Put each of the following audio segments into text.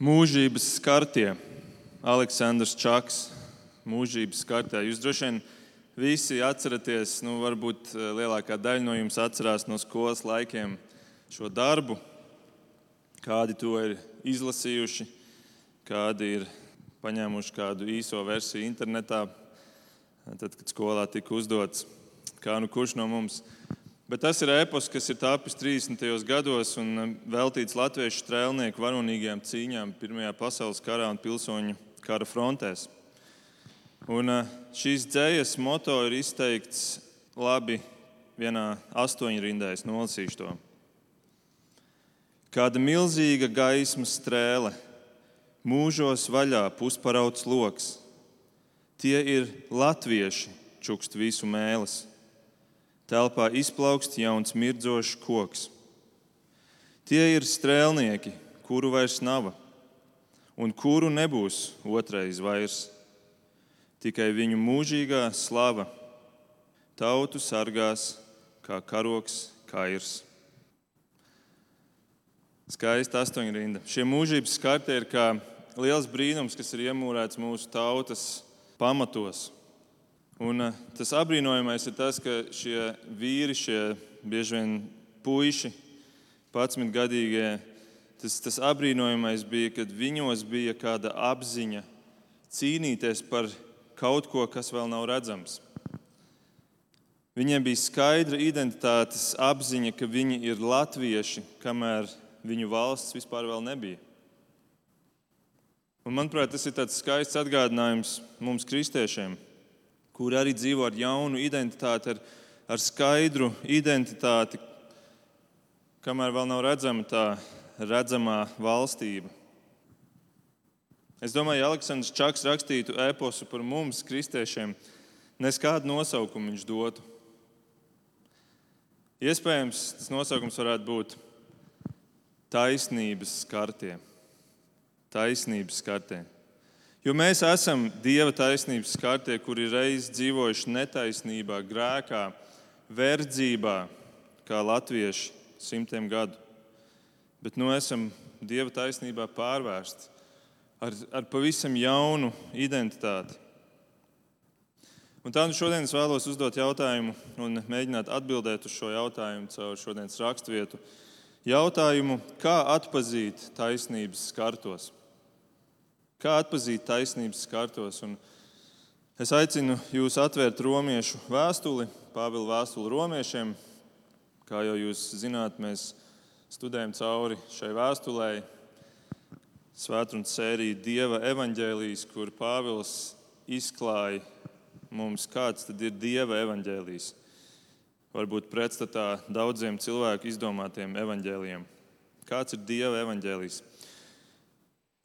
Mūžības skartie, Aleksandrs Čaks, mūžības skartie. Jūs droši vien visi atceraties, nu, varbūt eh, lielākā daļa no jums atcerās no skolas laikiem šo darbu, kādi to ir izlasījuši, kādi ir paņēmuši kādu īso versiju internetā, tad, kad skolā tika uzdots, kā nu kurš no mums Bet tas ir epos, kas ir tapis 30. gados un um, veltīts latviešu strēlnieku varonīgajām cīņām Pirmajā pasaules karā un pilsoņu kara frontēs. Un uh, šīs dzējas moto ir izteikts labi vienā astoņrindē, es nolasīšu to. Kāda milzīga gaismas strēle, mūžos vaļā pusparauts lokus. Tie ir latvieši, čukst visu mēlis telpā izplaukst jauns mirdzošs koks. Tie ir strēlnieki, kuru vairs nav, un kuru nebūs otrais vairs. Tikai viņu mūžīgā slava tautu sargās kā karoks kairs. Skaista astoņrinda. Šie mūžības skarte ir kā liels brīnums, kas ir iemūrēts mūsu tautas pamatos. Un eh, tas apbrīnojamais ir tas, ka šie vīri, šie bieži vien puiši, 11 gadīgie, tas, tas apbrīnojamais bija, kad viņos bija kāda apziņa cīnīties par kaut ko, kas vēl nav redzams. Viņiem bija skaidra identitātes apziņa, ka viņi ir latvieši, kamēr viņu valsts vispār nebija. Un, manuprāt, tas ir skaists atgādinājums mums, kristiešiem kuri arī dzīvo ar jaunu identitāti, ar, ar skaidru identitāti, kamēr vēl nav redzama tā redzamā valstība. Es domāju, ja Aleksandrs Čaks rakstītu ēposu par mums, kristiešiem, nes kādu nosaukumu viņš dotu. Iespējams, tas nosaukums varētu būt taisnības skartie. Taisnības skartie. Jo mēs esam Dieva taisnības skartie, kuri reiz dzīvojuši netaisnībā, grēkā, verdzībā, kā latvieši simtiem gadu. Bet nu esam Dieva taisnībā pārvērsti ar, ar pavisam jaunu identitāti. Un tā nu šodien es vēlos uzdot jautājumu un mēģināt atbildēt uz šo jautājumu caur šodienas raksturvietu. Jautājumu, kā atzīt taisnības skartos? Kā atzīt taisnības skartos? Un es aicinu jūs atvērt romiešu vēstuli, Pāvila vēstuli romiešiem. Kā jau jūs zināt, mēs studējam cauri šai vēstulē, Svētdienas sēriju Dieva evaņģēlijas, kur Pāvils izklāja mums, kāds tad ir Dieva evaņģēlijas. Varbūt pretstatā daudziem cilvēku izdomātiem evaņģēliem. Kāds ir Dieva evaņģēlijas?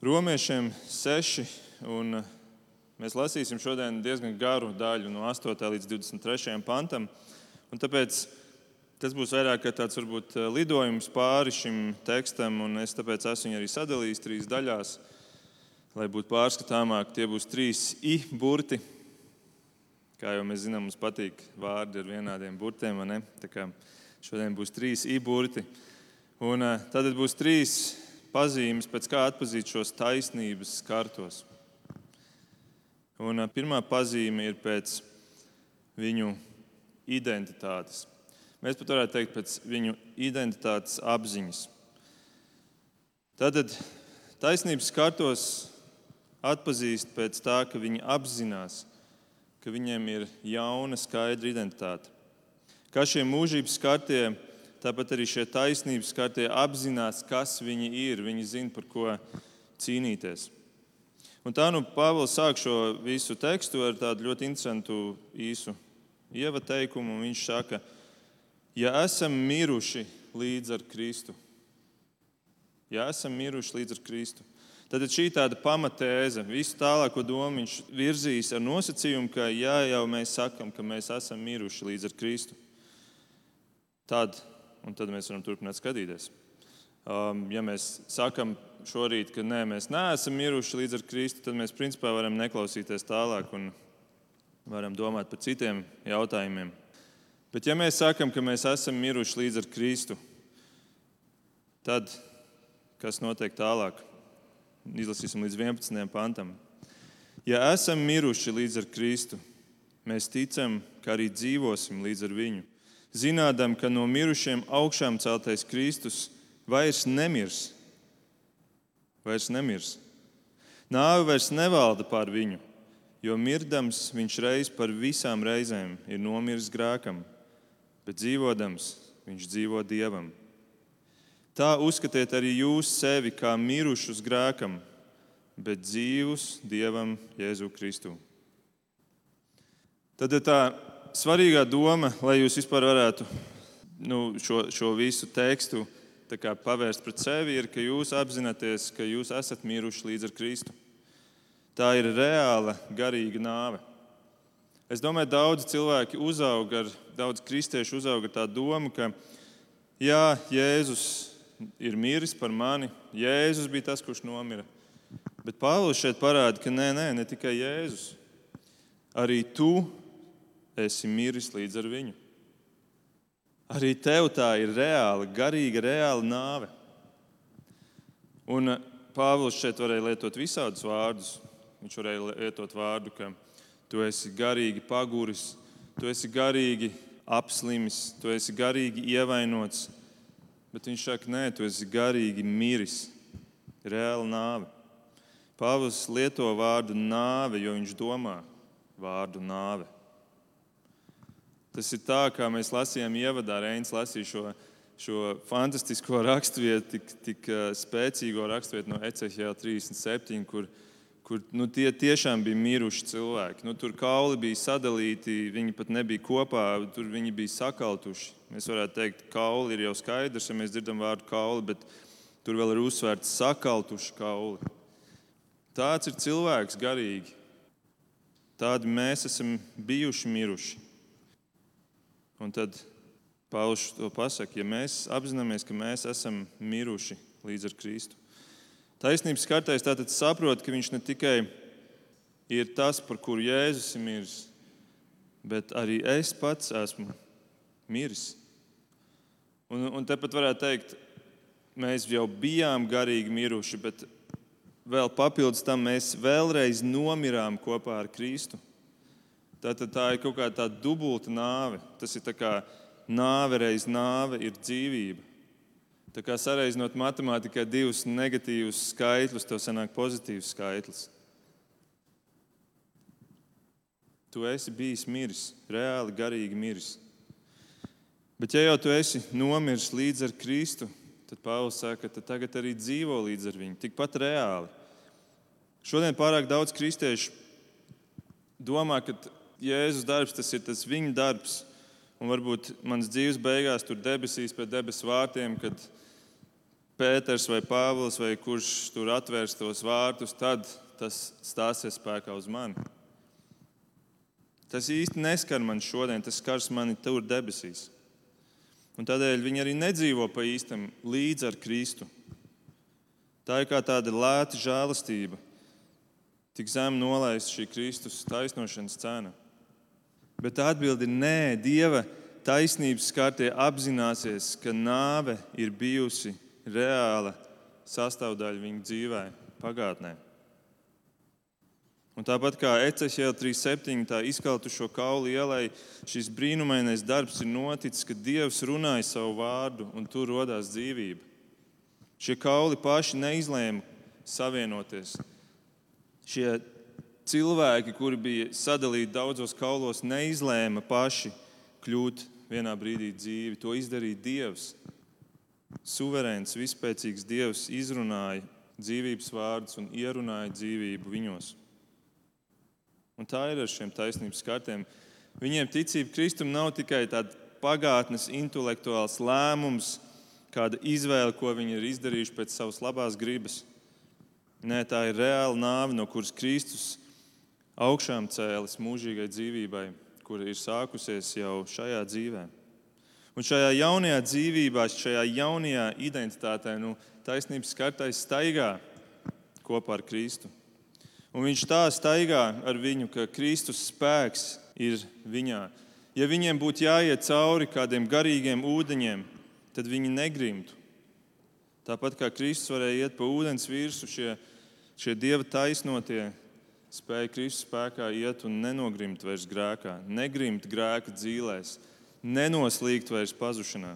Romiešiem 6. Un mēs lasīsim šodien diezgan garu daļu no 8. līdz 23. pantam. Tāpēc tas būs vairāk tāds varbūt, lidojums pāri šim tekstam, un es tāpēc esmu viņu arī sadalījis trīs daļās, lai būtu pārskatāmāk. Tie būs trīs i burti. Kā jau mēs zinām, mums patīk vārdi ar vienādiem burtiem. Šodien būs trīs i burti. Un eh, tad būs trīs pazīmes, pēc kā atzīt šos taisnības skartos. Un pirmā pazīme ir pēc viņu identitātes. Mēs pat varētu teikt, pēc viņu identitātes apziņas. Tātad taisnības skartos atpazīst pēc tā, ka viņi apzinās, ka viņiem ir jauna, skaidra identitāte. Kā šie mūžības skartie Tāpat arī šie taisnības skartie apzinās, kas viņi ir. Viņi zina, par ko cīnīties. Un tā nu Pāvils sāk šo visu tekstu ar tādu ļoti interesantu īsu ievateikumu. Viņš saka, ja esam miruši līdz ar Kristu, ja esam miruši līdz ar Kristu, tad šī tāda pamatēze, visu tālāko domu viņš virzīs ar nosacījumu, ka ja jau mēs sakam, ka mēs esam miruši līdz ar Kristu, tad un tad mēs varam turpināt skatīties. Um, ja mēs sakam šorīt, ka nē, mēs neesam miruši līdz ar Kristu, tad mēs principā varam neklausīties tālāk un varam domāt par citiem jautājumiem. Bet ja mēs sakam, ka mēs esam miruši līdz ar Kristu, tad kas notiek tālāk? Izlasīsim līdz 11. pantam. Ja esam miruši līdz ar Kristu, mēs ticam, ka arī dzīvosim līdz ar viņu. Zinādam, ka no mirušiem augšām celtais Kristus vairs nemirs. Vairs nemirs. Nāve vairs nevalda pār viņu, jo mirdams viņš reiz par visām reizēm ir nomiris grēkam, bet dzīvodams viņš dzīvo dievam. Tā uzskatiet arī jūs sevi kā mirušus grēkam, bet dzīvus Dievam Jēzu Kristu. Tad tā svarīgā doma, lai jūs vispār varētu nu, šo, šo visu tekstu pavērst pret sevi, ir, ka jūs apzināties, ka jūs esat miruši līdz ar Kristu. Tā ir reāla garīga nāve. Es domāju, ka daudz cilvēki uzauga ar, daudz kristiešu uzauga ar tā domu, ka jā, Jēzus ir miris par mani. Jēzus bija tas, kurš nomira. Bet Pāvils šeit parāda, ka nē, nē, ne tikai Jēzus. Arī tu esi miris līdz ar viņu. Arī tev tā ir reāla, garīga, reāla nāve. Un eh, Pāvils šeit varēja lietot visādus vārdus. Viņš varēja lietot vārdu, ka tu esi garīgi paguris, tu esi garīgi apslimis, tu esi garīgi ievainots, Bet viņš saka, nē, tu esi garīgi miris, reāla nāve. Pāvils lieto vārdu nāve, jo viņš domā vārdu nāve. Tas ir tā, kā mēs lasījām ievadā, Reins lasīja šo, šo fantastisko raksturvietu, tik, tik spēcīgo raksturvietu no Ecehijā 37, kur, kur nu, tie tiešām bija miruši cilvēki. Nu, tur kauli bija sadalīti, viņi pat nebija kopā, tur viņi bija sakaltuši. Mēs varētu teikt, ka kauli ir jau skaidrs, ja mēs dzirdam vārdu kauli, bet tur vēl ir uzsvērts sakaltuši kauli. Tāds ir cilvēks garīgi. Tādi mēs esam bijuši miruši. Un tad Pāvils to pasakā, ja mēs apzināmies, ka mēs esam miruši līdz ar Kristu. Taisnības kārtais tātad saprot, ka viņš ne tikai ir tas, par kuru Jēzus ir miris, bet arī es pats esmu miris. Un, un tepat varētu teikt, mēs jau bijām garīgi miruši, bet vēl papildus tam mēs vēlreiz nomirām kopā ar Kristu. Tātad tā ir kaut kāda dubulta nāve. Tas ir kā nāve reiz nāve ir dzīvība. Tā kā sareizinot matemātikai divus negatīvus skaitļus, tev sanāk pozitīvs skaitlis. Tu esi bijis miris, reāli garīgi miris. Bet, ja jau tu esi nomiris līdz ar Kristu, tad Pāvils saka, ka tagad arī dzīvo līdz ar viņu, tikpat reāli. Šodien pārāk daudz kristiešu domā, ka Jēzus darbs tas ir tas viņa darbs, un varbūt mans dzīves beigās tur debesīs pie debesu vārtiem, kad Pēters vai Pāvils vai kurš tur atvērs tos vārtus, tad tas stāsies spēkā uz mani. Tas īsti neskar man šodien, tas skars mani tur debesīs. Un tādēļ viņi arī nedzīvo pa īstam līdz ar Kristu. Tā ir kā tāda lēta žēlastība, tik zem nolaista šī Kristus taisnošanas cena. Bet atbildi ir nē, Dieva taisnības kārtē apzināsies, ka nāve ir bijusi reāla sastāvdaļa viņa dzīvē, pagātnē. Un tāpat kā Ecehēla 3.7. tā izkautušo kaulu ielai, šis brīnumainais darbs ir noticis, kad Dievs runāja savu vārdu un tur radās dzīvība. Šie kauli paši neizlēma savienoties. Šie cilvēki, kuri bija sadalīti daudzos kaulos, neizlēma paši kļūt vienā brīdī dzīvi. To izdarīja Dievs. Suverēns, vispēcīgs Dievs izrunāja dzīvības vārdus un ierunāja dzīvību viņos. Un tā ir ar šiem taisnības kārtiem. Viņiem ticība Kristum nav tikai tāds pagātnes intelektuāls lēmums, kāda izvēle, ko viņi ir izdarījuši pēc savas labās gribas. Nē, tā ir reāla nāve, no kuras Kristus augšām cēlis mūžīgai dzīvībai, kura ir sākusies jau šajā dzīvē. Un šajā jaunajā dzīvībā, šajā jaunajā identitātē, nu, taisnības kārtais staigā kopā ar Kristu. Un viņš tā staigā ar viņu, ka Kristus spēks ir viņā. Ja viņiem būtu jāiet cauri kādiem garīgiem ūdeņiem, tad viņi negrimtu. Tāpat kā Kristus varēja iet pa ūdens virsmu, šie Šie dieva taisnotie spēja Kristus spēkā iet un nenogrimt vairs grēkā, negrimt grēka dzīvēs, nenoslīgt vairs pazušanā.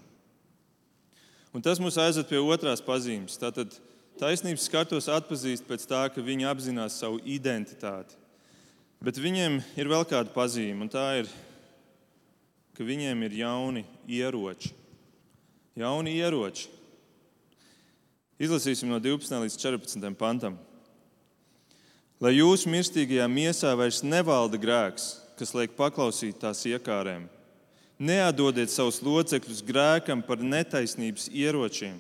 Un tas mūs aizved pie otrās pazīmes. Tātad taisnības skatos atpazīst pēc tā, ka viņi apzinās savu identitāti. Bet viņiem ir vēl kāda pazīme, un tā ir, ka viņiem ir jauni ieroči. Jauni ieroči. Izlasīsim no 12. līdz 14. pantam. Lai jūsu mirstīgajā miesā vairs nevalda grēks, kas liek paklausīt tās iekārēm. Neatdodiet savus locekļus grēkam par netaisnības ieročiem,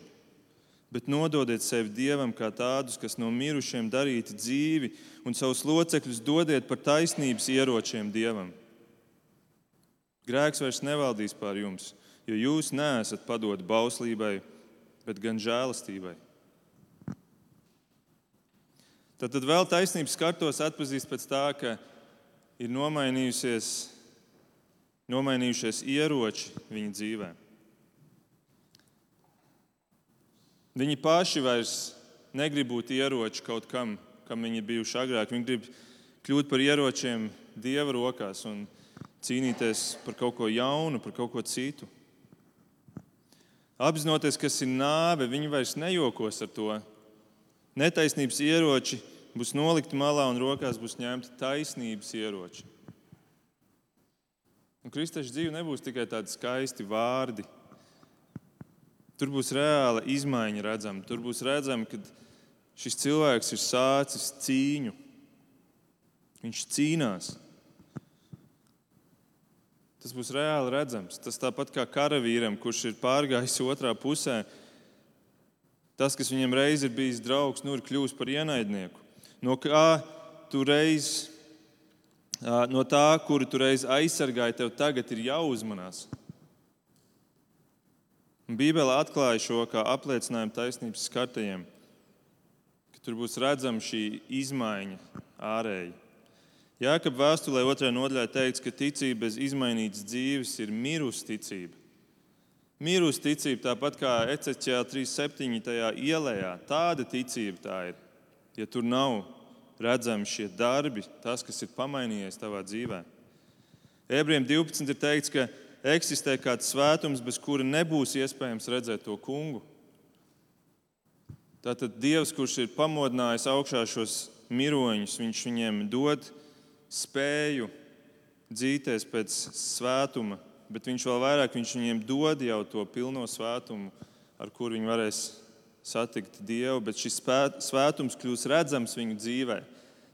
bet nododiet sevi Dievam kā tādus, kas no mirušiem darīti dzīvi, un savus locekļus dodiet par taisnības ieročiem Dievam. Grēks vairs nevaldīs pār jums, jo jūs neesat padoti bauslībai, bet gan žēlastībai. Tad, tad vēl taisnības kartos atpazīst pēc tā, ka ir nomainījusies, nomainījušies ieroči viņa dzīvē. Viņi paši vairs negrib būt ieroči kaut kam, kam viņi bijuši agrāk. Viņi grib kļūt par ieročiem dieva rokās un cīnīties par kaut ko jaunu, par kaut ko citu. Apzinoties, kas ir nāve, viņi vairs nejokos ar to, Netaisnības ieroči būs nolikti malā un rokās būs ņemti taisnības ieroči. Un kristiešu dzīve nebūs tikai tādi skaisti vārdi. Tur būs reāla izmaiņa redzama. Tur būs redzama, ka šis cilvēks ir sācis cīņu. Viņš cīnās. Tas būs reāli redzams. Tas tāpat kā karavīram, kurš ir pārgājis otrā pusē, Tas, kas viņam reiz ir bijis draugs, nu ir kļuvis par ienaidnieku. No kā tu reiz, no tā, kuru tu reiz aizsargāji, tev tagad ir jāuzmanās. Bībelē atklāja šo kā apliecinājumu taisnības skartajiem, ka tur būs redzama šī izmaiņa ārēji. Jākap vēstulē otrajā nodaļā teikts, ka ticība bez izmainītas dzīves ir mirusi ticība. Mīlus ticība, tāpat kā Eceķijā 3.7. tajā ielējā, tāda ticība tā ir. Ja tur nav redzami šie darbi, tas, kas ir pamainījies tavā dzīvē. Ebrejiem 12. ir teikts, ka eksistē kāds svētums, bez kura nebūs iespējams redzēt to kungu. Tātad Dievs, kurš ir pamodinājis augšā šos miroņus, viņš viņiem dod spēju dzīties pēc svētuma, bet viņš vēl vairāk viņš viņiem dod jau to pilno svētumu, ar kuru viņi varēs satikt Dievu. Bet šis svētums kļūs redzams viņu dzīvē.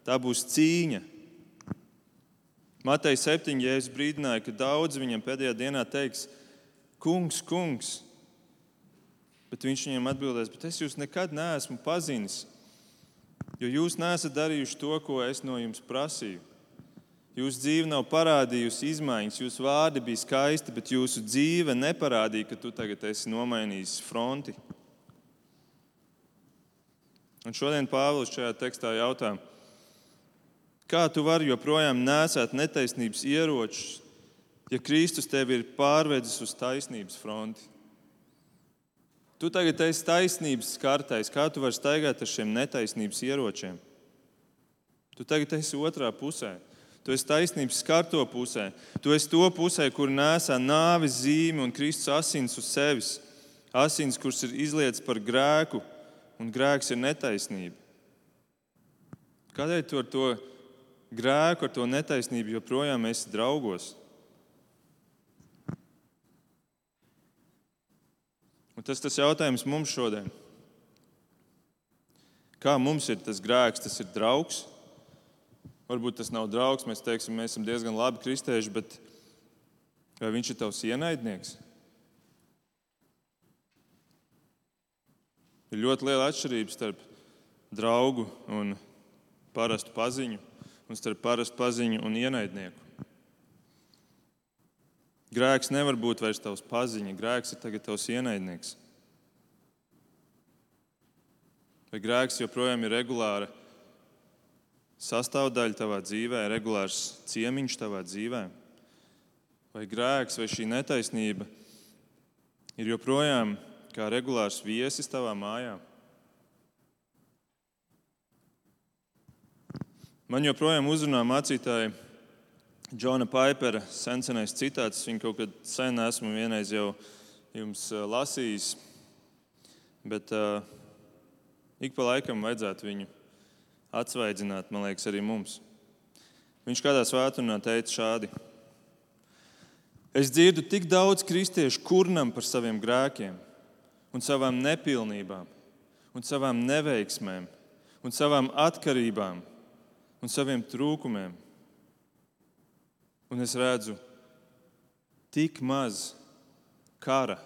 Tā būs cīņa. Matei 7. jēzus brīdināja, ka daudz viņam pēdējā dienā teiks, Kungs, kungs, bet viņš viņiem atbildēs, bet es jūs nekad neesmu pazinis, jo jūs neesat darījuši to, ko es no jums prasīju. Jūsu dzīve nav parādījusi izmaiņas, jūsu vārdi bija skaisti, bet jūsu dzīve neparādīja, ka tu tagad esi nomainījis fronti. Un šodien Pāvils šajā tekstā jautā, kā tu vari joprojām nesēt netaisnības ieročus, ja Kristus tevi ir pārvedis uz taisnības fronti? Tu tagad esi taisnības skartais, kā tu vari staigāt ar šiem netaisnības ieročiem? Tu tagad esi otrā pusē. Tu esi taisnības skarto pusē. Tu esi to pusē, kur nesā nāves zīme un Kristus asins uz sevis. Asins, kuras ir izlietas par grēku, un grēks ir netaisnība. Kādēļ tu ar to grēku, ar to netaisnību joprojām esi draugos? Un tas ir jautājums mums šodien. Kā mums ir tas grēks, tas ir draugs? Varbūt tas nav draugs, mēs teiksim, mēs esam diezgan labi kristieši, bet vai viņš ir tavs ienaidnieks? Ir ļoti liela atšķirība starp draugu un parastu paziņu, un starp parastu paziņu un ienaidnieku. Grēks nevar būt vairs tavs paziņa, grēks ir tagad tavs ienaidnieks. Vai grēks joprojām ir regulāra? Sastāvdaļa tavā dzīvē, regulārs ciemiņš tavā dzīvē? Vai grēks vai šī netaisnība ir joprojām kā regulārs viesis tavā mājā? Man joprojām uzrunā mācītāji Džona Paipera sensenais citāts. Viņu kaut kad sen esmu vienreiz jau jums lasījis, bet uh, ik pa laikam vajadzētu viņu atsvaidzināt, man liekas, arī mums. Viņš kādā svētdienā teica šādi: Es dzirdu tik daudz kristiešu kurnam par saviem grēkiem, un savām nepilnībām, un savām neveiksmēm, un savām atkarībām un saviem trūkumiem. Un es redzu tik maz kara.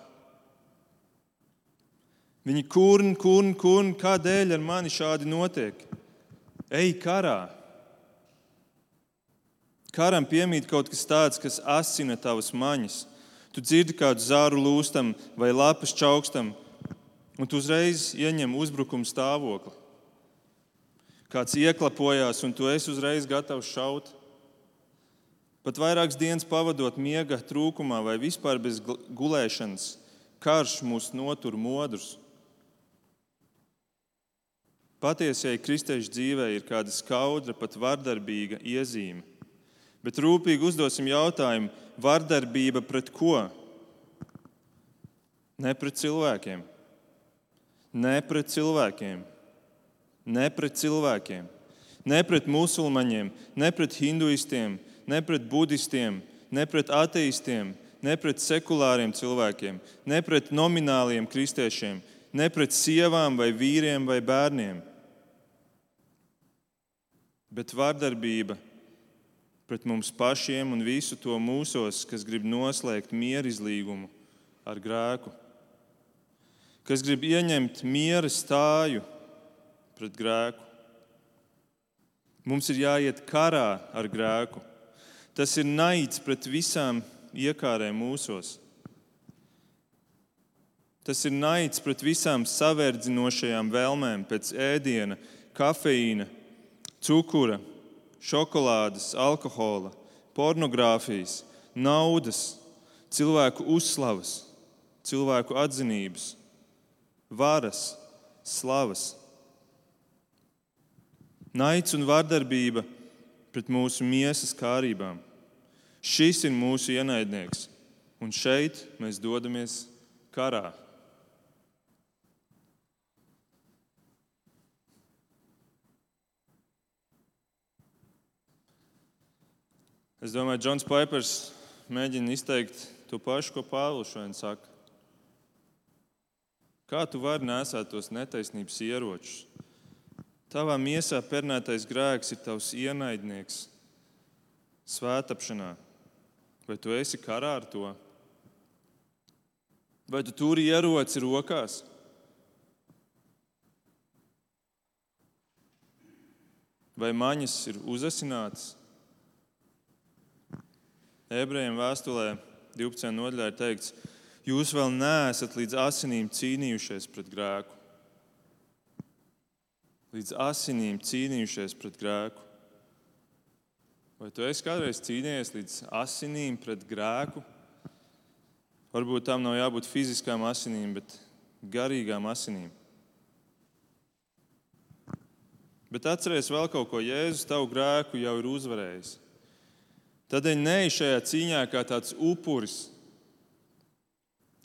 Viņi kurn, kurn, kurn, kādēļ ar mani šādi notiek? Ej, karā! Karam piemīt kaut kas tāds, kas asina tavas maņas. Tu dzirdi kādu zāru lūstam vai lapas čaukstam, un tu uzreiz ieņem uzbrukuma stāvokli. Kāds ieklapojās, un tu esi uzreiz gatavs šaut. Pat vairākas dienas pavadot miega trūkumā vai vispār bez gulēšanas, karš mūs notur modrus. Patiesai kristiešu dzīvē ir kāda skaudra, pat vardarbīga iezīme. Bet rūpīgi uzdosim jautājumu, vardarbība pret ko? Ne pret cilvēkiem. Ne pret cilvēkiem. Ne pret cilvēkiem, ne pret musulmaņiem, ne pret hinduistiem, ne pret budistiem, ne pret ateistiem, ne pret sekulāriem cilvēkiem, ne pret nomināliem kristiešiem, ne pret sievām vai vīriem vai bērniem. Bet vardarbība pret mums pašiem un visu to mūsos, kas grib noslēgt mierizlīgumu ar grēku, kas grib ieņemt miera stāju pret grēku. Mums ir jāiet karā ar grēku. Tas ir naids pret visām iekārēm mūsos. Tas ir naids pret visām saverdzinošajām vēlmēm pēc ēdiena, kafeīna, cukura, šokolādes, alkohola, pornogrāfijas, naudas, cilvēku uzslavas, cilvēku atzinības, varas, slavas. Naids un vardarbība pret mūsu miesas kārībām. Šis ir mūsu ienaidnieks, un šeit mēs dodamies karā. Es domāju, Džons Paipers mēģina izteikt to pašu, ko Pāvils šodien saka. Kā tu vari nesāt tos netaisnības ieročus? Tavā miesā pernētais grēks ir tavs ienaidnieks svētapšanā. Vai tu esi karā ar to? Vai tu turi ieroci rokās? Vai maņas ir uzasinātas? Ebrejiem vēstulē 12. nodaļā ir teikts, jūs vēl neesat līdz asinīm cīnījušies pret grēku. Līdz asinīm cīnījušies pret grēku. Vai tu esi kādreiz cīnījies līdz asinīm pret grēku? Varbūt tam nav jābūt fiziskām asinīm, bet garīgām asinīm. Bet atcerieties vēl kaut ko. Jēzus tavu grēku jau ir uzvarējis. Tādēļ neej šajā cīņā kā tāds upuris.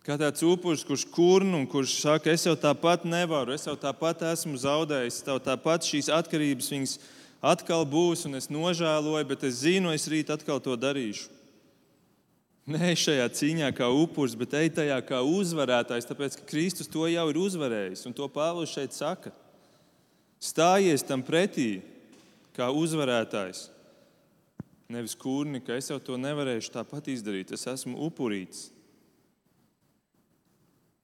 Kā tāds upuris, kurš kurn un kurš saka, es jau tāpat nevaru, es jau tāpat esmu zaudējis, tev tāpat šīs atkarības viņas atkal būs, un es nožēloju, bet es zinu, es rīt atkal to darīšu. Nē, šajā cīņā kā upuris, bet ej tajā kā uzvarētājs, tāpēc ka Kristus to jau ir uzvarējis. Un to Pāvils šeit saka. Stājies tam pretī kā uzvarētājs. Nevis kūrni, ka es jau to nevarēšu tāpat izdarīt. Es esmu upurīts.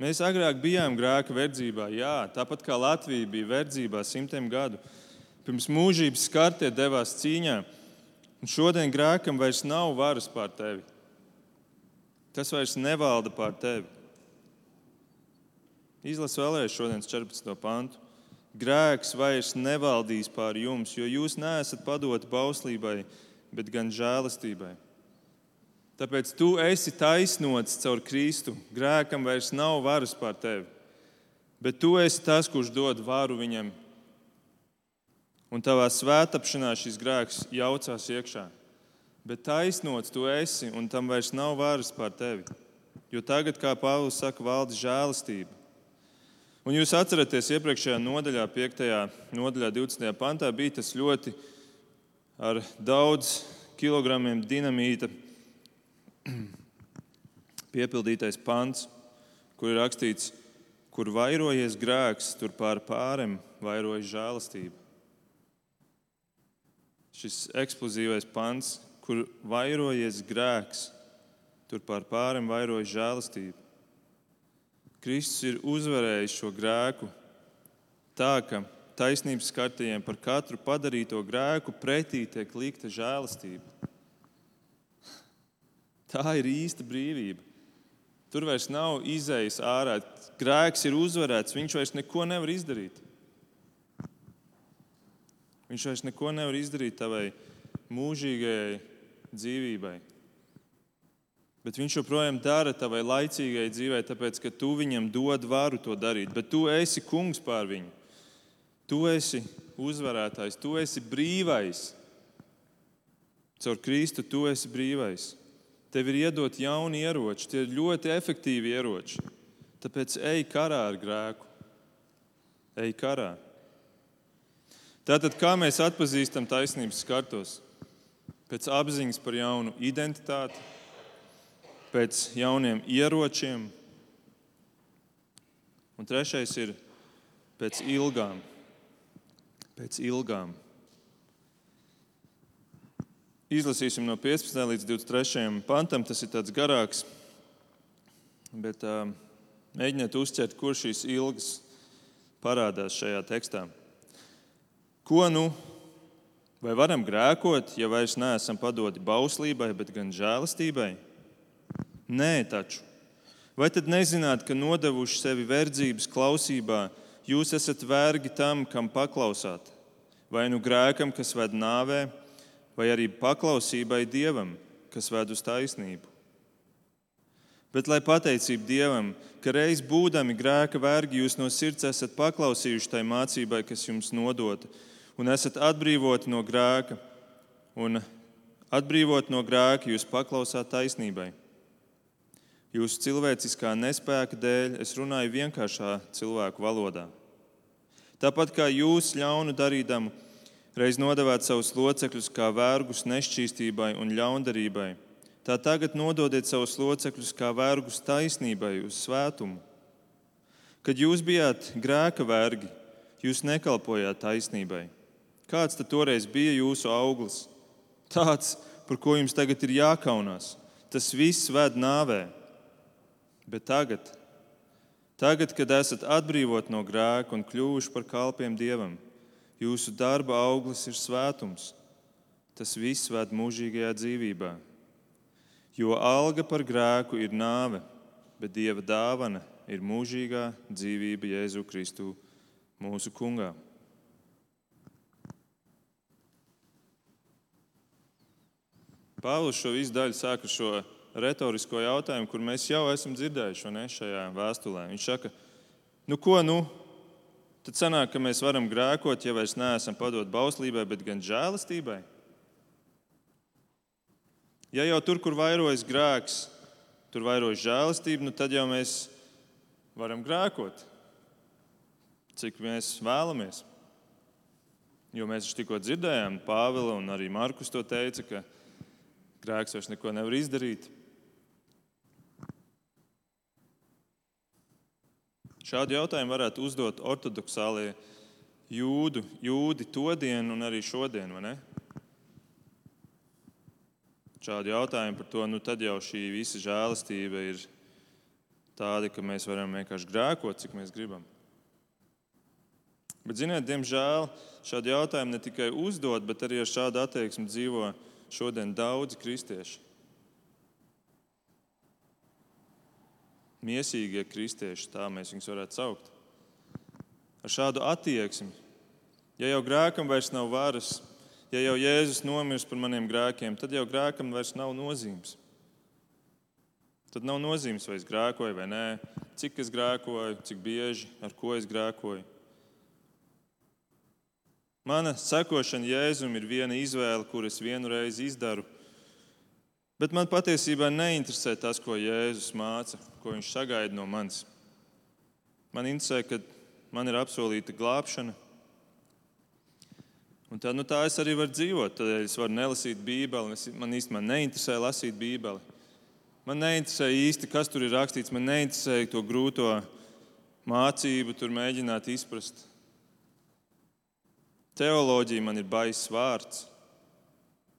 Mēs agrāk bijām grēka verdzībā, jā, tāpat kā Latvija bija verdzībā simtiem gadu. Pirms mūžības skartie devās cīņā, un šodien grēkam vairs nav varas pār tevi. Tas vairs nevalda pār tevi. Izlasu vēlreiz šodienas 14. pantu. Grēks vairs nevaldīs pār jums, jo jūs neesat padoti bauslībai, bet gan žēlastībai. Tāpēc tu esi taisnots caur Kristu. Grēkam vairs nav varas pār tevi, bet tu esi tas, kurš dod varu viņam. un tavā svētāpšanā šis grēks jaucās iekšā. Bet taisnots tu esi, un tam vairs nav varas pār tevi. Jo tagad, kā Pāvils saka, valda žēlastība. Un jūs atceraties, iepriekšējā nodaļā, 5. nodaļā, 20. pantā, bija tas ļoti ar daudz kilogramiem dinamīta piepildītais pants, kur ir rakstīts, kur vairojies grēks, tur pār pārim vairojas žēlastība. Šis eksplozīvais pants, kur vairojies grēks, tur pār pārim vairojas žēlastība. Kristus ir uzvarējis šo grēku tā, ka taisnības skatījumiem par katru padarīto grēku pretī tiek likta žēlastība. Tā ir īsta brīvība. Tur vairs nav izējas ārā. Grēks ir uzvarēts, viņš vairs neko nevar izdarīt. Viņš vairs neko nevar izdarīt tavai mūžīgajai dzīvībai. Bet viņš joprojām dara tavai laicīgai dzīvei, tāpēc ka tu viņam dod varu to darīt. Bet tu esi kungs pār viņu. Tu esi uzvarētājs, tu esi brīvais. Caur Kristu tu esi brīvais. Tev ir iedot jauni ieroči, tie ir ļoti efektīvi ieroči. Tāpēc ej karā ar grēku. Ej karā. Tātad, kā mēs atpazīstam taisnības skartos? Pēc apziņas par jaunu identitāti, pēc jauniem ieročiem, un trešais ir pēc ilgām. Pēc ilgām. Izlasīsim no 15. līdz 23. pantam. Tas ir tāds garāks, bet uh, mēģiniet uzķert, kur šīs ilgas parādās šajā tekstā. Ko nu? Vai varam grēkot, ja vairs neesam padoti bauslībai, bet gan žēlastībai? Nē, taču. Vai tad nezināt, ka nodevuši sevi verdzības klausībā, jūs esat vergi tam, kam paklausāt? Vai nu grēkam, kas ved nāvē, vai arī paklausībai Dievam, kas ved uz taisnību. Bet lai pateicība Dievam, ka reiz būdami grēka vergi, jūs no sirds esat paklausījuši tai mācībai, kas jums nodota, un esat atbrīvoti no grēka, un atbrīvot no grēka jūs paklausāt taisnībai. Jūsu cilvēciskā nespēka dēļ es runāju vienkāršā cilvēku valodā. Tāpat kā jūs ļaunu darīdamu, reiz nodevāt savus locekļus kā vergus nešķīstībai un ļaundarībai, tā tagad nododiet savus locekļus kā vergus taisnībai uz svētumu. Kad jūs bijāt grēka vergi, jūs nekalpojāt taisnībai. Kāds tad toreiz bija jūsu auglis? Tāds, par ko jums tagad ir jākaunās. Tas viss ved nāvē. Bet tagad, tagad kad esat atbrīvot no grēka un kļuvuši par kalpiem Dievam, Jūsu darba auglis ir svētums. Tas viss ved mūžīgajā dzīvībā. Jo alga par grēku ir nāve, bet Dieva dāvana ir mūžīgā dzīvība Jēzu Kristu, mūsu Kungā. Pāvils šo visu daļu sāka šo retorisko jautājumu, kur mēs jau esam dzirdējuši ne, šajā vēstulē. Viņš saka, nu ko, nu, tad sanāk, ka mēs varam grēkot, ja vairs neesam padot bauslībai, bet gan žēlastībai. Ja jau tur, kur vairojas grēks, tur vairojas žēlastība, nu tad jau mēs varam grēkot, cik mēs vēlamies. Jo mēs tikko dzirdējām, Pāvila un arī Markus to teica, ka grēks vairs neko nevar izdarīt. Šādu jautājumu varētu uzdot ortodoksālie jūdu, jūdi to dienu un arī šodien. Šādu jautājumu par to, nu tad jau šī visa žēlastība ir tāda, ka mēs varam vienkārši grēkot, cik mēs gribam. Bet, ziniet, diemžēl šādu jautājumu ne tikai uzdot, bet arī ar šādu attieksmi dzīvo šodien daudzi kristieši. Miesīgie kristieši, tā mēs viņus varētu saukt. Ar šādu attieksmi, ja jau grēkam vairs nav varas, ja jau Jēzus nomirs par maniem grēkiem, tad jau grēkam vairs nav nozīmes. Tad nav nozīmes, vai es grēkoju vai nē, cik es grēkoju, cik bieži, ar ko es grēkoju. Mana sekošana Jēzum ir viena izvēle, kuras vienu reizi izdaru. Bet man patiesībā neinteresē tas, ko Jēzus māca, ko viņš sagaida no manis. Man interesē, ka man ir apsolīta glābšana. Un tad, nu, tā es arī varu dzīvot. Tad es varu nelasīt Bībeli. Man īstenībā neinteresē lasīt Bībeli. Man neinteresē īsti, kas tur ir rakstīts. Man neinteresē to grūto mācību, tur mēģināt izprast. Teoloģija man ir baisa vārds.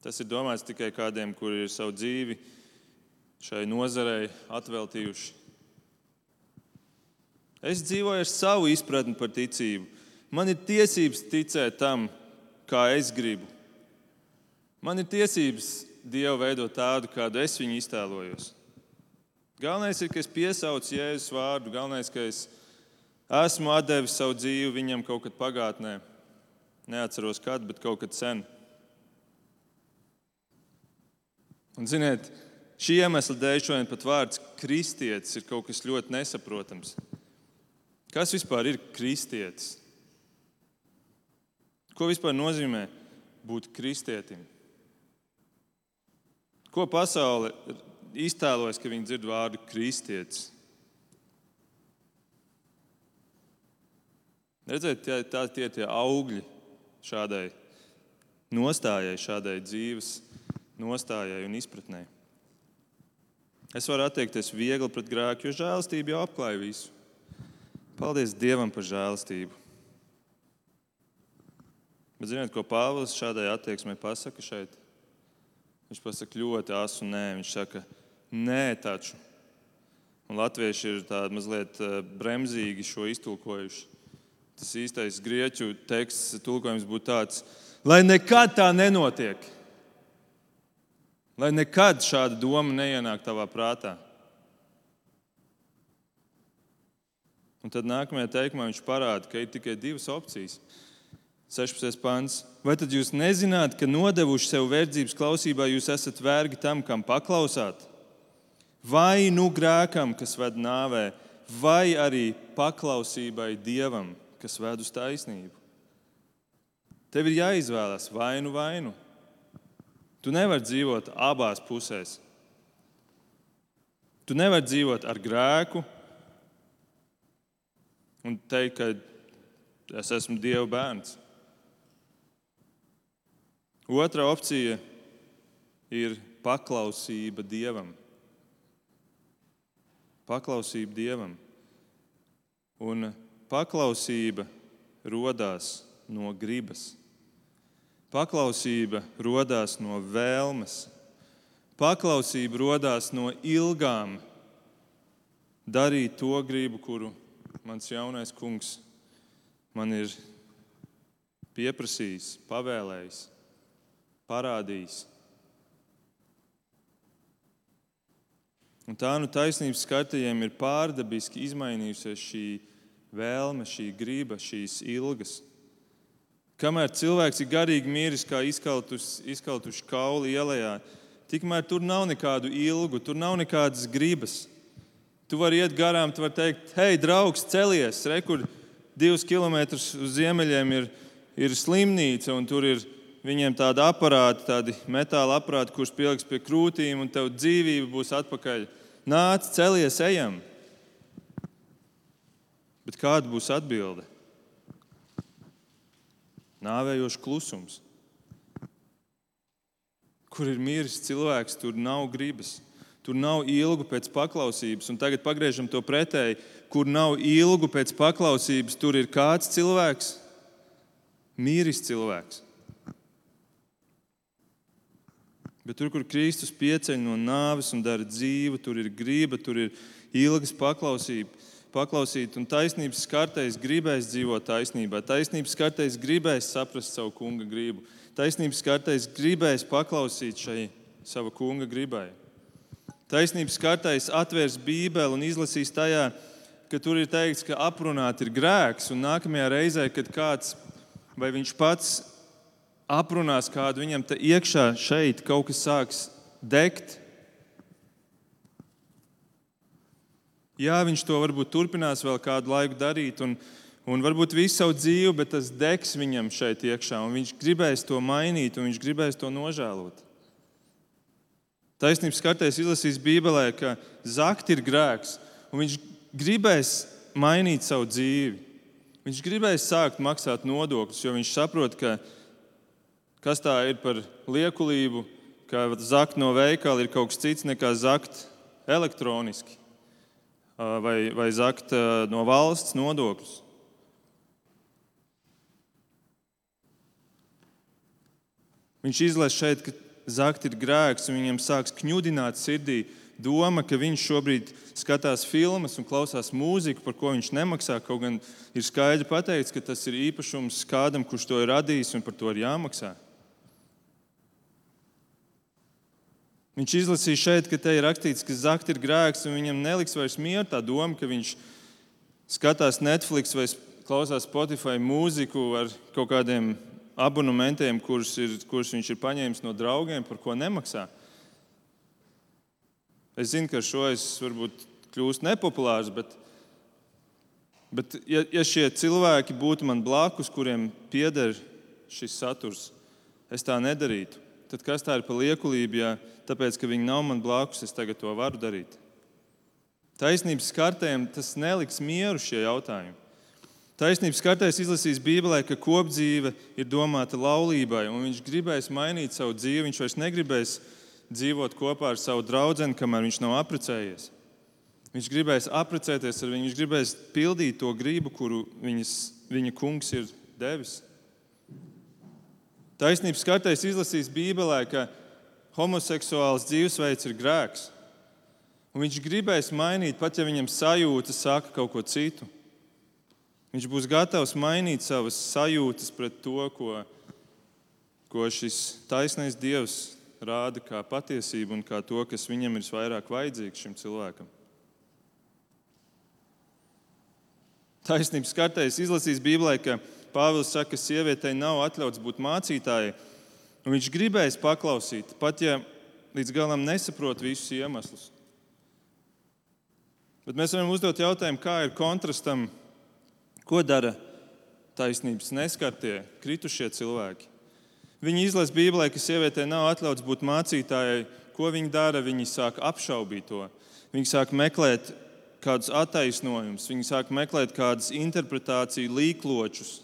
Tas ir domāts tikai kādiem, kuri ir savu dzīvi šai nozarei atveltījuši. Es dzīvoju ar savu izpratni par ticību. Man ir tiesības ticēt tam, kā es gribu. Man ir tiesības Dievu veidot tādu, kādu es viņu iztēlojos. Galvenais ir, ka es piesaucu Jēzus vārdu, galvenais, ka es esmu devis savu dzīvi viņam kaut kad pagātnē. Neatceros, kad, bet kaut kad sen. Un, ziniet, šī iemesla dēļ šodien pat vārds kristietis ir kaut kas ļoti nesaprotams. Kas vispār ir kristietis? Ko vispār nozīmē būt kristietim? Ko pasaule iztēlojas, ka viņi dzird vārdu kristietis? Redziet, tie, tā, tie ir tie augļi šādai nostājai, šādai dzīves nostājai un izpratnē. Es varu attiekties viegli pret grēku, jo žēlastība jau apklāja visu. Paldies Dievam par žēlastību. Bet ziniet, ko Pāvils šādai attieksmei pasaka šeit? Viņš pasaka ļoti asu nē. Viņš saka, nē, taču. Un latvieši ir tādi mazliet eh, bremzīgi šo iztulkojuši. Tas īstais grieķu teksts, tulkojums būtu tāds, lai nekad tā nenotiek. Lai nekad šāda doma neienāk tavā prātā. Un tad nākamajā teikumā viņš parāda, ka ir tikai divas opcijas. 16. pāns. Vai tad jūs nezināt, ka nodevuši sev verdzības klausībā, jūs esat vergi tam, kam paklausāt? Vai nu grēkam, kas ved nāvē, vai arī paklausībai dievam, kas ved uz taisnību? Tev ir jāizvēlas vainu, vainu. Tu nevari dzīvot abās pusēs. Tu nevari dzīvot ar grēku un teikt, ka es esmu Dieva bērns. Otra opcija ir paklausība Dievam. Paklausība Dievam. Un paklausība radās no gribas. Paklausība radās no vēlmes, paklausība radās no ilgām darīt to gribu, kuru mans jaunais kungs man ir pieprasījis, pavēlējis, parādījis. Un tā nu taisnības skatījumiem ir pārdabiski izmainījusies šī vēlme, šī griba, šīs ilgas. Kamēr cilvēks ir garīgi miris, kā izkautuši, izkautuši kauli ielā, tikmēr tur nav nekādu ilgu, tur nav nekādas gribas. Tu vari iet garām, tu vari teikt, hei, draugs, celies, rekur divus kilometrus uz ziemeļiem ir, ir slimnīca, un tur ir viņiem tādi aparāti, tādi metāla aparāti, kurus pieliks pie krūtīm, un tev dzīvība būs atpakaļ. Nāc, celies, ejam! Bet kāda būs atbilde? Nāvējošs klusums. Kur ir miris cilvēks, tur nav gribas, tur nav ilgu pēc paklausības. Un tagad pagriežam to pretēji, kur nav ilgu pēc paklausības, tur ir kāds cilvēks, miris cilvēks. Bet tur, kur Kristus pieceļ no nāves un dara dzīvu, tur ir grība, tur ir ilgas paklausības paklausīt, un taisnības skartais gribēs dzīvot taisnībā. Taisnības skartais gribēs saprast savu kunga gribu. Taisnības skartais gribēs paklausīt šai sava kunga gribai. Taisnības skartais atvērs Bībeli un izlasīs tajā, ka tur ir teikts, ka aprunāt ir grēks, un nākamajā reizē, kad kāds vai viņš pats aprunās kādu, viņam te iekšā šeit kaut kas sāks degt, Jā, viņš to varbūt turpinās vēl kādu laiku darīt, un, un varbūt visu savu dzīvi, bet tas degs viņam šeit iekšā, un viņš gribēs to mainīt, un viņš gribēs to nožēlot. Taisnības kārtēs izlasīs Bībelē, ka zakt ir grēks, un viņš gribēs mainīt savu dzīvi. Viņš gribēs sākt maksāt nodokļus, jo viņš saprot, ka kas tā ir par liekulību, ka zakt no veikala ir kaut kas cits nekā zakt elektroniski vai, vai zakt no valsts nodokļus. Viņš izlaiž šeit, ka zakt ir grēks, un viņam sāks kņudināt sirdī doma, ka viņš šobrīd skatās filmas un klausās mūziku, par ko viņš nemaksā. Kaut gan ir skaidri pateikts, ka tas ir īpašums kādam, kurš to ir radījis un par to ir jāmaksā. Viņš izlasīja šeit, ka te ir rakstīts, ka zakt ir grēks, un viņam neliks vairs mieru tā doma, ka viņš skatās Netflix vai klausās Spotify mūziku ar kaut kādiem abonementiem, kurus, ir, kurus viņš ir paņēmis no draugiem, par ko nemaksā. Es zinu, ka ar šo es varbūt kļūstu nepopulārs, bet, bet ja, ja šie cilvēki būtu man blakus, kuriem pieder šis saturs, es tā nedarītu. Tad kas tā ir par liekulību, ja tāpēc, ka viņi nav man blakus, es tagad to varu darīt? Taisnības kartēm tas neliks mieru šie jautājumi. Taisnības kartēs izlasīs Bībelē, ka kopdzīve ir domāta laulībai, un viņš gribēs mainīt savu dzīvi. Viņš vairs negribēs dzīvot kopā ar savu draugu, kamēr viņš nav apprecējies. Viņš gribēs apprecēties ar viņu, viņš gribēs pildīt to gribu, kuru viņas, viņa kungs ir devis. Taisnības kartēs izlasīs Bībelē, ka homoseksuāls dzīvesveids ir grēks. Un viņš gribēs mainīt, pat ja viņam sajūta saka kaut ko citu. Viņš būs gatavs mainīt savas sajūtas pret to, ko, ko šis taisnais Dievs rāda kā patiesību un kā to, kas viņam ir visvairāk vajadzīgs šim cilvēkam. Taisnības kartēs izlasīs Bībelē, ka Pāvils saka, ka sievietei nav atļauts būt mācītājai, viņš gribēs paklausīt, pat ja līdz galam nesaprot visus iemeslus. Bet mēs varam uzdot jautājumu, kā ir kontrastam Ko dara taisnības neskartie, kritušie cilvēki? Viņi izlasa Bībelē, ka sievietei nav atļauts būt mācītājai. Ko viņi dara? Viņi sāk apšaubīt to. Viņi sāk meklēt kādus attaisnojumus, viņi sāk meklēt kādus interpretāciju līkločus.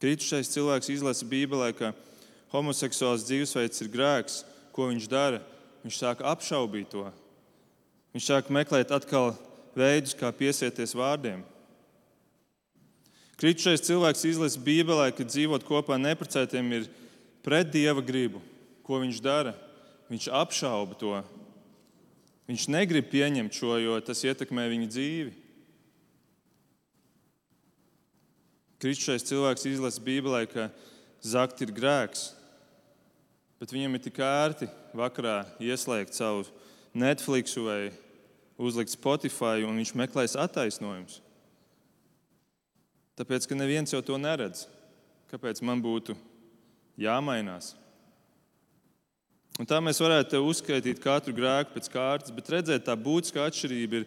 Kritušais cilvēks izlasa Bībelē, ka homoseksuāls dzīvesveids ir grēks. Ko viņš dara? Viņš sāk apšaubīt to. Viņš sāk meklēt atkal veidus, kā piesieties vārdiem. Kritušais cilvēks izlasa Bībelē, ka dzīvot kopā neprecētiem ir pret dieva gribu. Ko viņš dara? Viņš apšauba to. Viņš negrib pieņemt šo, jo tas ietekmē viņa dzīvi. Kristušais cilvēks izlasa Bībelē, ka zakt ir grēks, bet viņam ir tik ērti vakarā ieslēgt savu Netflix vai uzlikt Spotify, un viņš meklēs attaisnojumus. Tāpēc, ka neviens jau to neredz. Kāpēc man būtu jāmainās? Un tā mēs varētu uzskaitīt katru grēku pēc kārtas, bet redzēt, tā būtiskā atšķirība ir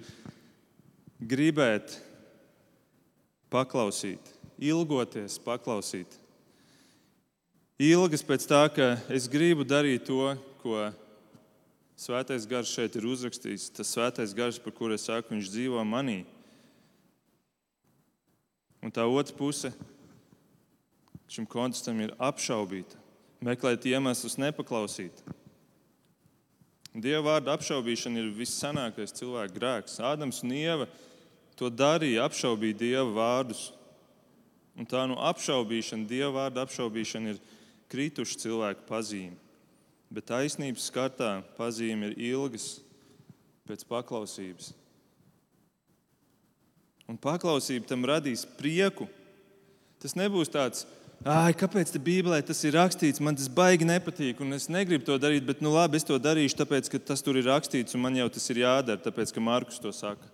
gribēt paklausīt, ilgoties paklausīt. Ilgas pēc tā, ka es gribu darīt to, ko Svētais gars šeit ir uzrakstījis. Tas svētais gars, par kuru es saku, viņš dzīvo manī. Un tā otra puse šim kontrastam ir apšaubīta, meklēt iemeslus, nepaklausīt. Dieva vārda apšaubīšana ir vissanākais cilvēka grēks. Ādams un Ieva to darīja, apšaubīja Dieva vārdus. Un tā nu apšaubīšana, Dieva vārda apšaubīšana ir krituša cilvēka pazīme bet taisnības skatā pazīme ir ilgas pēc paklausības. Un paklausība tam radīs prieku. Tas nebūs tāds, ah, kāpēc te Bībelē tas ir rakstīts, man tas baigi nepatīk, un es negribu to darīt, bet nu labi, es to darīšu, tāpēc, ka tas tur ir rakstīts, un man jau tas ir jādara, tāpēc, ka Markus to saka.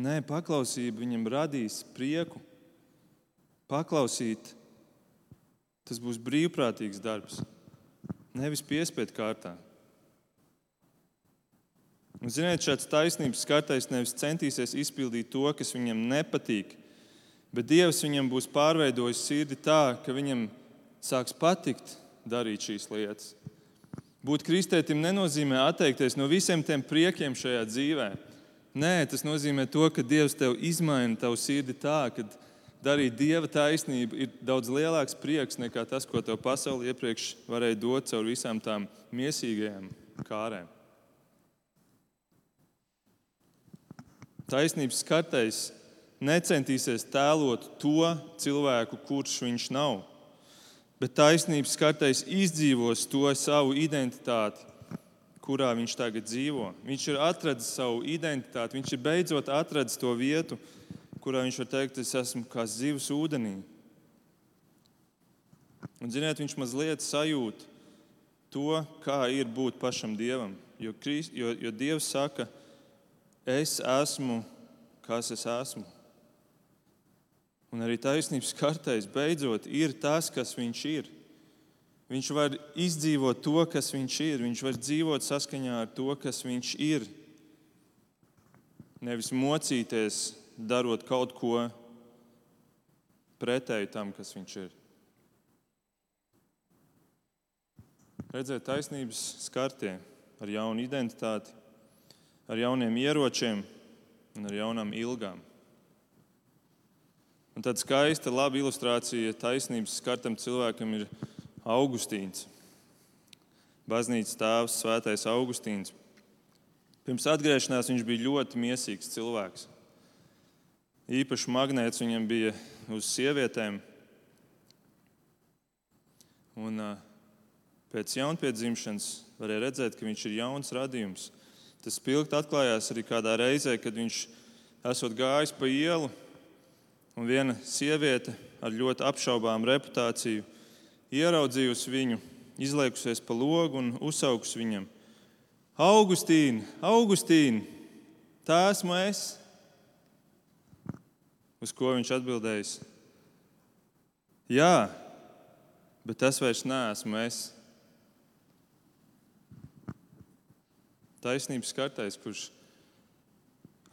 Nē, paklausība viņam radīs prieku. Paklausīt Tas būs brīvprātīgs darbs, nevis piespiedu kārtā. Un, ziniet, šāds taisnības skartais nevis centīsies izpildīt to, kas viņam nepatīk, bet Dievs viņam būs pārveidojis sirdi tā, ka viņam sāks patikt darīt šīs lietas. Būt kristētim nenozīmē atteikties no visiem tiem priekiem šajā dzīvē. Nē, tas nozīmē to, ka Dievs tev izmaina tavu sirdi tā, ka darīt Dieva taisnību ir daudz lielāks prieks nekā tas, ko tev pasaule iepriekš varēja dot caur visām tām miesīgajām kārēm. Taisnības skatējs necentīsies tēlot to cilvēku, kurš viņš nav bet taisnības skatējs izdzīvos to savu identitāti, kurā viņš tagad dzīvo. Viņš ir atradzis savu identitāti, viņš ir beidzot atradzis to vietu, kurā viņš var teikt, es esmu kā zivs ūdenī. Un, ziniet, viņš mazliet sajūt to, kā ir būt pašam dievam. Jo, jo, jo Dievs saka, es esmu, kas es esmu. Un arī taisnības kartais beidzot ir tas, kas viņš ir. Viņš var izdzīvot to, kas viņš ir. Viņš var dzīvot saskaņā ar to, kas viņš ir. Nevis mocīties, darot kaut ko pretēji tam, kas viņš ir. Redzēt, taisnības skartie ar jaunu identitāti, ar jauniem ieročiem un ar jaunām ilgām. Un tāda skaista, laba ilustrācija taisnības skartam cilvēkam ir Augustīns. Baznīcas tēvs, Svētais Augustīns. Pirms atgriešanās viņš bija ļoti mīsīgs cilvēks. Īpaši magnēts viņam bija uz sievietēm. Un, pēc jaunpiedzimšanas varēja redzēt, ka viņš ir jauns radījums. Tas spilgti atklājās arī kādā reizē, kad viņš esot gājis pa ielu Un viena sieviete ar ļoti apšaubāmu reputāciju ieraudzījusi viņu, izliekusies pa logu un uzsaukusi viņam: Augustīna, Augustīna, tā esmu es! Uz ko viņš atbildējis: Jā, bet tas vairs neesmu es. Taisnības kartais, kurš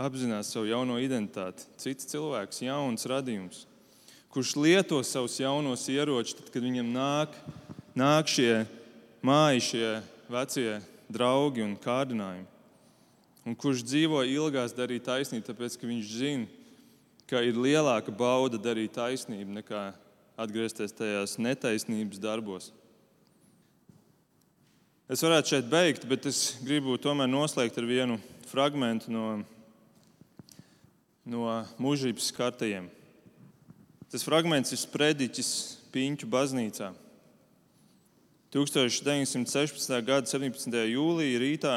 apzinās savu jauno identitāti. Cits cilvēks, jauns radījums, kurš lieto savus jaunos ieročus, tad, kad viņam nāk, nāk šie māji, šie vecie draugi un kārdinājumi. Un kurš dzīvo ilgās darīt taisnību, tāpēc ka viņš zina, ka ir lielāka bauda darīt taisnību nekā atgriezties tajās netaisnības darbos. Es varētu šeit beigt, bet es gribu tomēr noslēgt ar vienu fragment no no mūžības kartajiem. Tas fragments ir sprediķis Piņķu baznīcā. 1916. gada 17. jūlijā rītā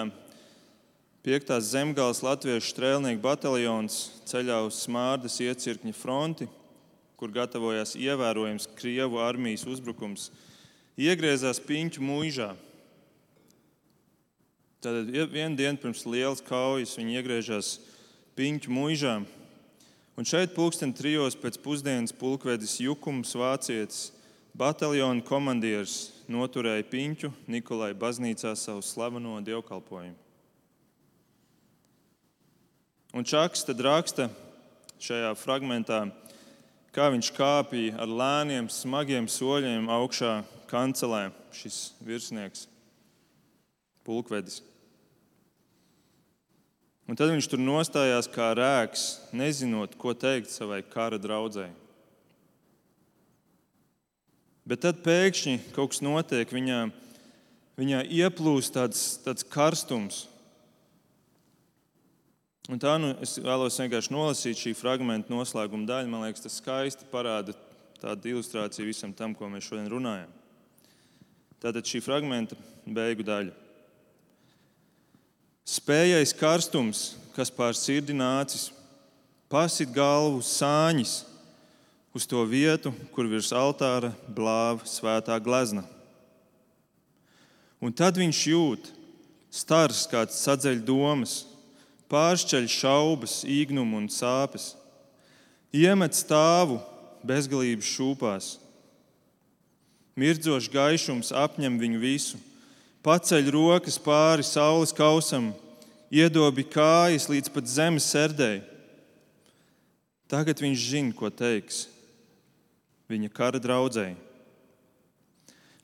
5. zemgāles latviešu strēlnieku bataljons ceļā uz Smārdas iecirkņa fronti, kur gatavojās ievērojams Krievu armijas uzbrukums, iegriezās Piņķu mūžā. Tad vienu dienu pirms lielas kaujas viņi iegriežas Piņķu mūžā. Un šeit pulksten trijos pēc pusdienas pulkvedis Jukums Vācietis, bataljona komandieris, noturēja Piņķu Nikolai baznīcā savu slaveno dievkalpojumu. Un Čaks tad raksta šajā fragmentā, kā viņš kāpīja ar lēniem, smagiem soļiem augšā kancelē, šis virsnieks, pulkvedis. Un tad viņš tur nostājās kā rēks, nezinot, ko teikt savai kara draudzēji. Bet tad pēkšņi kaut kas notiek, viņā, viņā ieplūst tāds, tāds karstums. Un tā nu, es vēlos vienkārši nolasīt šī fragmenta noslēguma daļu. Man liekas, tas skaisti parāda tādu ilustrāciju visam tam, ko mēs šodien runājam. Tātad šī fragmenta beigu daļa. Spējais karstums, kas pār sirdi nācis, pasit galvu sāņis uz to vietu, kur virs altāra blāva svētā glezna. Un tad viņš jūt, stars kāds sadzeļ domas, pāršķeļ šaubas, īgnumu un sāpes, iemet stāvu bezgalības šūpās. Mirdzošs gaišums apņem viņu visu paceļ rokas pāri saules kausam, iedobi kājas līdz pat zemes sērdēji. Tagad viņš zina, ko teiks viņa kara draudzēji.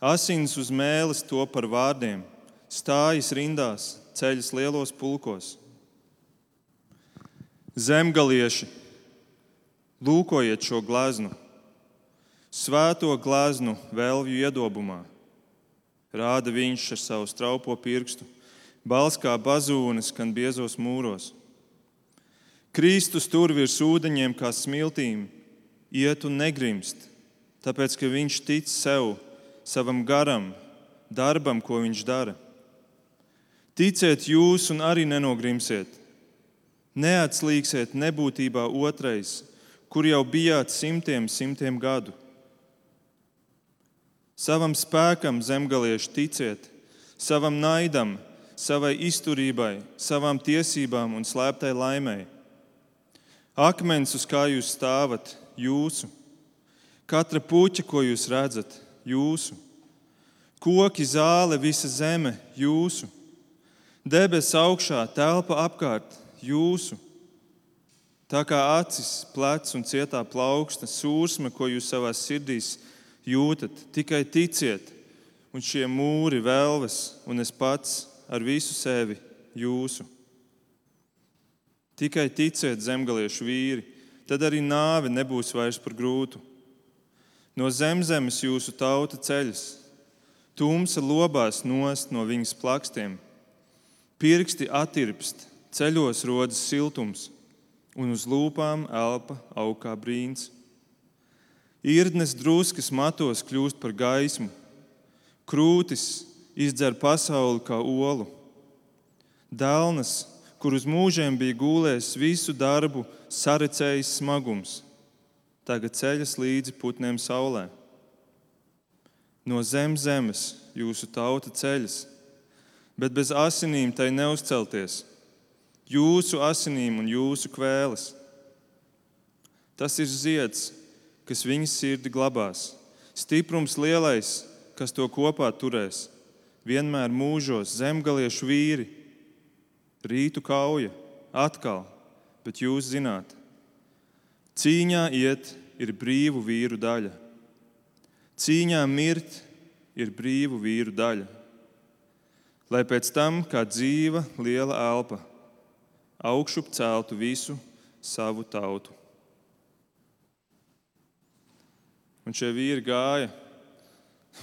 Asins uz mēles to par vārdiem, stājas rindās, ceļas lielos pulkos. Zemgalieši, lūkojiet šo gleznu, svēto gleznu vēlvju iedobumā. Rāda viņš ar savu straupo pirkstu, balss kā bazūnes, kan biezos mūros. Kristus tur virs ūdeņiem kā smiltīm, iet un negrimst, tāpēc ka viņš tic sev, savam garam, darbam, ko viņš dara. Ticiet jūs un arī nenogrimsiet. Neatslīgsiet nebūtībā otrais, kur jau bijāt simtiem, simtiem gadu. Savam spēkam zemgalieši ticiet, savam naidam, savai izturībai, savām tiesībām un slēptai laimēji. Akmens, uz kā jūs stāvat, jūsu, katra puķa, ko jūs redzat, jūsu, koki, zāle, visa zeme, jūsu, debesis augšā, telpa apkārt, jūsu. Tā kā acis, plecs un cietā plauksta, sūrsme, ko jūs savā sirdīs jūtat, tikai ticiet, un šie mūri vēlves, un es pats ar visu sevi jūsu. Tikai ticiet, zemgaliešu vīri, tad arī nāve nebūs vairs par grūtu. No zemzemes jūsu tauta ceļas, tumsa lobās nost no viņas plakstiem, pirksti attirpst, ceļos rodas siltums, un uz lūpām elpa augā brīns. Irdnes druskas matos kļūst par gaismu, krūtis izdzer pasauli kā olu. Dēlnas, kur uz mūžiem bija gūlējis visu darbu, sarecējis smagums, tagad ceļas līdzi putniem saulē. No zem zemes jūsu tauta ceļas, bet bez asinīm tai neuzcelties, jūsu asinīm un jūsu kvēles. Tas ir zieds, kas viņas sirdi glabās. Stiprums lielais, kas to kopā turēs, vienmēr mūžos zemgaliešu vīri, rītu kauja, atkal, bet jūs zināt, cīņā iet ir brīvu vīru daļa. Cīņā mirt ir brīvu vīru daļa. Lai pēc tam, kā dzīva liela elpa, augšup celtu visu savu tautu. Un šie vīri gāja,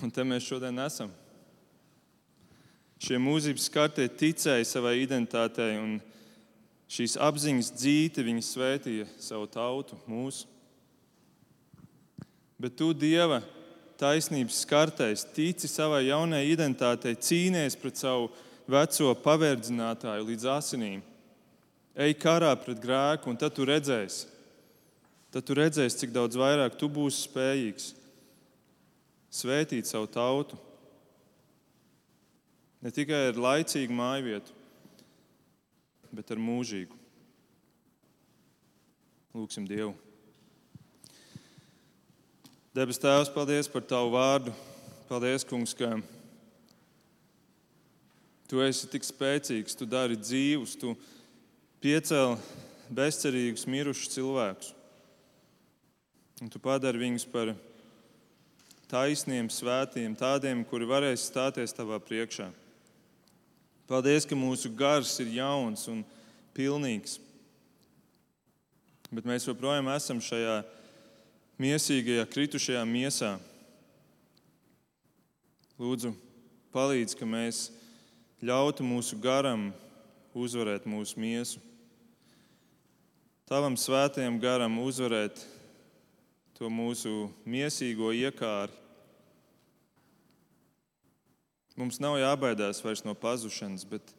un te mēs šodien esam. Šie mūzības skartie ticēja savai identitātei, un šīs apziņas dzīte viņi svētīja savu tautu, mūsu. Bet tu, Dieva, taisnības skartais, tici savai jaunajai identitātei, cīnies pret savu veco pavērdzinātāju līdz asinīm. Ej karā pret grēku, un tad tu redzēsi, tad tu redzēsi, cik daudz vairāk tu būsi spējīgs svētīt savu tautu. Ne tikai ar laicīgu māju vietu, bet ar mūžīgu. Lūksim Dievu. Debes Tēvs, paldies par Tavu vārdu. Paldies, Kungs, ka Tu esi tik spēcīgs, Tu dari dzīvus, Tu piecēli bezcerīgus, mirušus cilvēkus. Un tu padari viņus par taisniem, svētiem, tādiem, kuri varēs stāties tavā priekšā. Paldies, ka mūsu gars ir jauns un pilnīgs. Bet mēs joprojām esam šajā miesīgajā, kritušajā miesā. Lūdzu, palīdz, ka mēs ļautu mūsu garam uzvarēt mūsu miesu. Tavam svētajam garam uzvarēt to mūsu mīsīgo iekāri. Mums nav jābaidās vairs no pazušanas, bet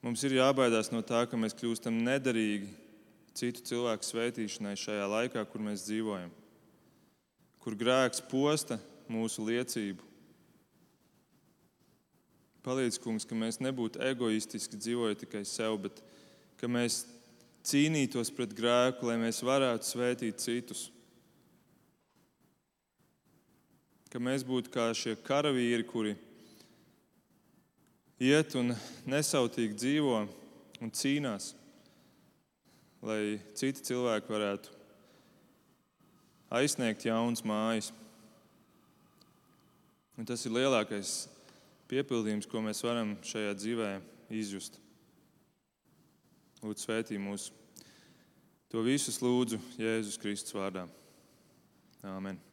mums ir jābaidās no tā, ka mēs kļūstam nederīgi citu cilvēku svētīšanai šajā laikā, kur mēs dzīvojam, kur grēks posta mūsu liecību. Palīdz, kungs, ka mēs nebūtu egoistiski dzīvojot tikai sev, bet ka mēs cīnītos pret grēku, lai mēs varētu svētīt citus. Ka mēs būtu kā šie karavīri, kuri iet un nesautīgi dzīvo un cīnās, lai citi cilvēki varētu aizsniegt jaunas mājas. Un tas ir lielākais piepildījums, ko mēs varam šajā dzīvē izjust. Lūdzu, svētī mūs. To visus lūdzu Jēzus Kristus vārdā. Āmen.